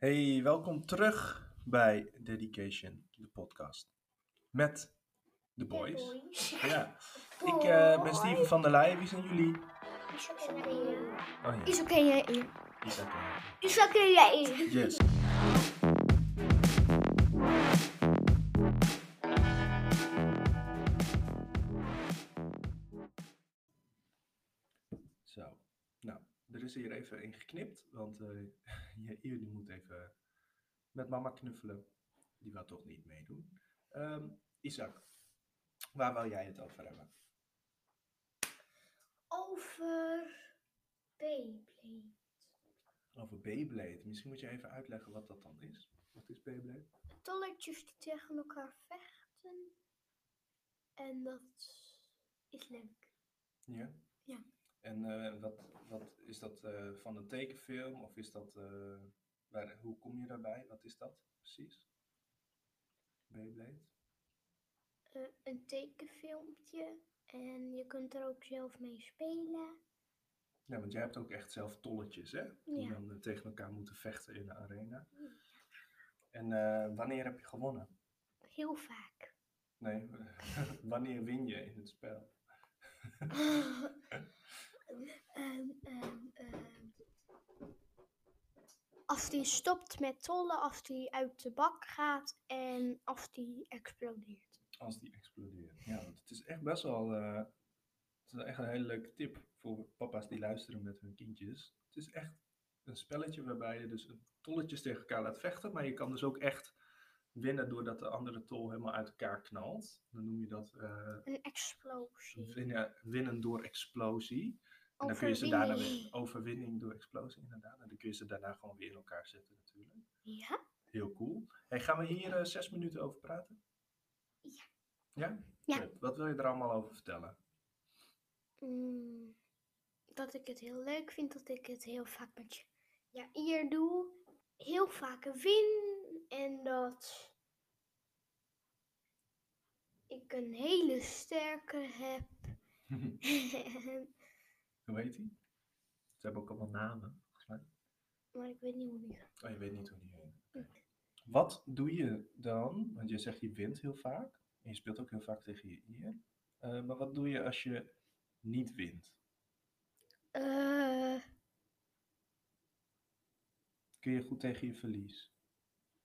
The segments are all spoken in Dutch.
Hey, welkom terug bij Dedication, de podcast. Met de boys. Ja, ik eh, ben Steven van der Leij. Wie zijn jullie? Oh Is oké, jij in. Isaac en jij. Is oké, jij in. Yes. Er is hier even in geknipt, want je- jullie moet even met mama knuffelen. Die wou toch niet meedoen. Ehm Isaac, waar wil jij het over hebben? Over Beyblade. Over Beyblade. Misschien moet je even uitleggen wat dat dan is. Wat is Beyblade? Tolletjes die tegen elkaar vechten. En dat is leuk. Ja? Ja. En eh, wat, wat is dat eh, van een tekenfilm of is dat, eh, waar, hoe kom je daarbij? Wat is dat precies? Beyblade? Een tekenfilmpje. En je kunt er ook zelf mee spelen. Ja, want jij hebt ook echt zelf tolletjes, hè? Die Ja. dan tegen elkaar moeten vechten in de arena. En wanneer heb je gewonnen? Heel vaak. Nee, wanneer win je in het spel? Ehm, ehm, ehm. Als die stopt met tollen, als die uit de bak gaat en als die explodeert. Als die explodeert. Ja, want het is echt best wel. eh, het is echt een hele leuke tip voor papa's die luisteren met hun kindjes. Het is echt een spelletje waarbij je dus een tolletjes tegen elkaar laat vechten. Maar je kan dus ook echt winnen doordat de andere tol helemaal uit elkaar knalt. Dan noem je dat eh, Een explosie. winnen, winnen door explosie. En dan kun je ze daarna weer, Overwinning. door explosie inderdaad. En dan kun je ze daarna gewoon weer in elkaar zetten natuurlijk. Ja? Heel cool. Hey, gaan we hier eh, zes minuten over praten? Ja. Ja? Ja. Goed. Wat wil je er allemaal over vertellen? Mm, dat ik het heel leuk vind, dat ik het heel vaak met je ja, hier doe. Heel vaak win. En dat ik een hele sterke heb. Hoe heet hij? Ze hebben ook allemaal namen, maar ik weet niet hoe die gaat. Oh, je weet niet hoe die heet. Wat doe je dan? Want je zegt je wint heel vaak. En je speelt ook heel vaak tegen je eer. Eh, maar wat doe je als je niet wint? Eh, Kun je goed tegen je verlies?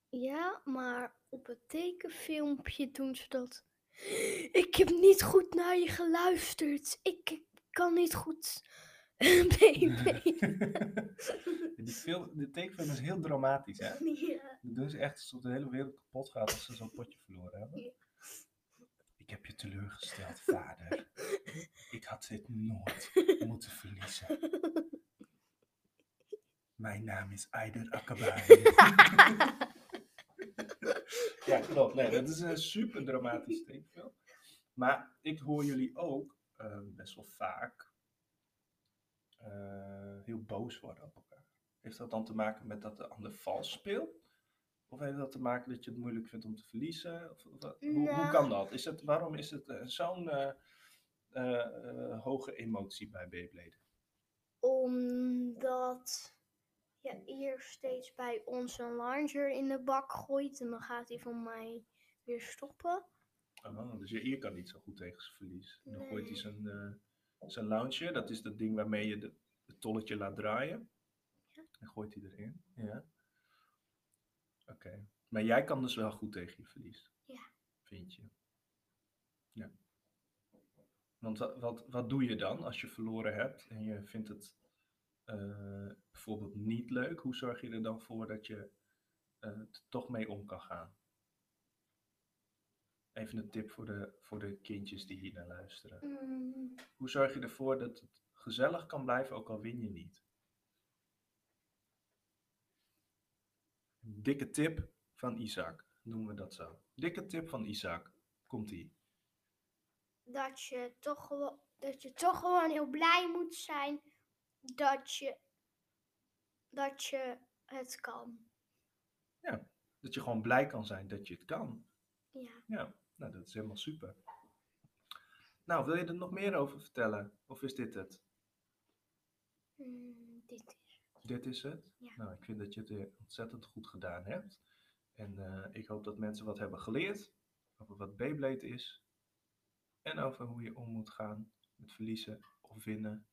ja, maar op het tekenfilmpje doen ze dat. Ik heb niet goed naar je geluisterd. Ik kan niet goed. Baby. die, film, de tekenfilm is heel dramatisch, hè? ja. Doen ze echt alsof de hele wereld kapot gaat als ze zo'n potje verloren hebben. Ja. Ik heb je teleurgesteld, vader. Ik had dit nooit moeten verliezen. Mijn naam is Aider Akabari. ja, klopt. Nee, dat is een super dramatisch tekenfilm. Maar ik hoor jullie ook eh, best wel vaak eh, heel boos worden op elkaar. Heeft dat dan te maken met dat de ander vals speelt? Of heeft dat te maken dat je het moeilijk vindt om te verliezen? Of, of wat- hoe, hoe kan dat? Is het waarom is het eh, zo'n eh, eh, eh, hoge emotie bij Beyblade? Omdat je eerst steeds bij ons een launcher in de bak gooit. En dan gaat hij van mij weer stoppen. Oh, dus je eer kan niet zo goed tegen zijn verlies. Dan gooit hij zijn, eh, zijn launcher, dat is dat ding waarmee je de, het tolletje laat draaien. Ja. En gooit hij erin. Ja. Oké. Maar jij kan dus wel goed tegen je verlies. Ja. Vind je? Ja. Want wat, wat, wat doe je dan als je verloren hebt en je vindt het eh, bijvoorbeeld niet leuk? Hoe zorg je er dan voor dat je eh, er toch mee om kan gaan? Even een tip voor de, voor de kindjes die hier naar luisteren. Mm, Hoe zorg je ervoor dat het gezellig kan blijven, ook al win je niet? Dikke tip van Isaac, noemen we dat zo. Dikke tip van Isaac. Komt-ie. dat, je toch gewo- dat je toch gewoon heel blij moet zijn dat je, dat je het kan. Dat je gewoon blij kan zijn dat je het kan. Ja. Ja, nou dat is helemaal super. Nou, wil je er nog meer over vertellen? Of is dit het? Mm, dit is. Dit is het. Ja. Nou, ik vind dat je het weer ontzettend goed gedaan hebt. En eh, ik hoop dat mensen wat hebben geleerd over wat Beyblade is. En over hoe je om moet gaan met verliezen of winnen.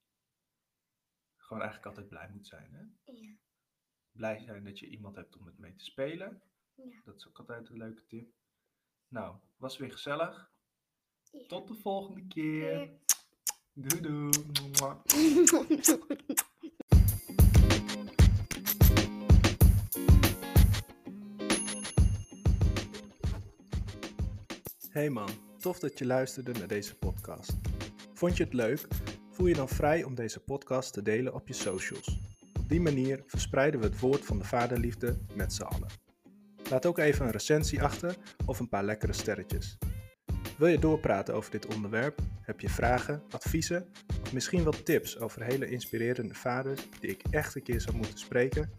Gewoon eigenlijk altijd blij moet zijn. Hè? Ja. Blij zijn dat je iemand hebt om het mee te spelen. Ja. Dat is ook altijd een leuke tip. Nou, was weer gezellig. Ja. Tot de volgende keer. Doei doei. Hey man, tof dat je luisterde naar deze podcast. Vond je het leuk? Voel je dan vrij om deze podcast te delen op je socials. Op die manier verspreiden we het woord van de vaderliefde met z'n allen. Laat ook even een recensie achter of een paar lekkere sterretjes. Wil je doorpraten over dit onderwerp? Heb je vragen, adviezen of misschien wel tips over hele inspirerende vaders die ik echt een keer zou moeten spreken?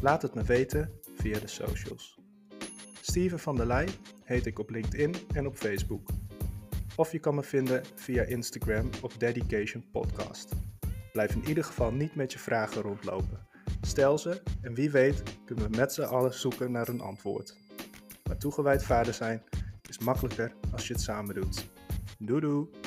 Laat het me weten via de socials. Steven van der Leij heet ik op LinkedIn en op Facebook. Of je kan me vinden via Instagram op Dedication Podcast. Blijf in ieder geval niet met je vragen rondlopen. Stel ze en wie weet kunnen we met z'n allen zoeken naar een antwoord. Maar toegewijd vader zijn is makkelijker als je het samen doet. Doei doei!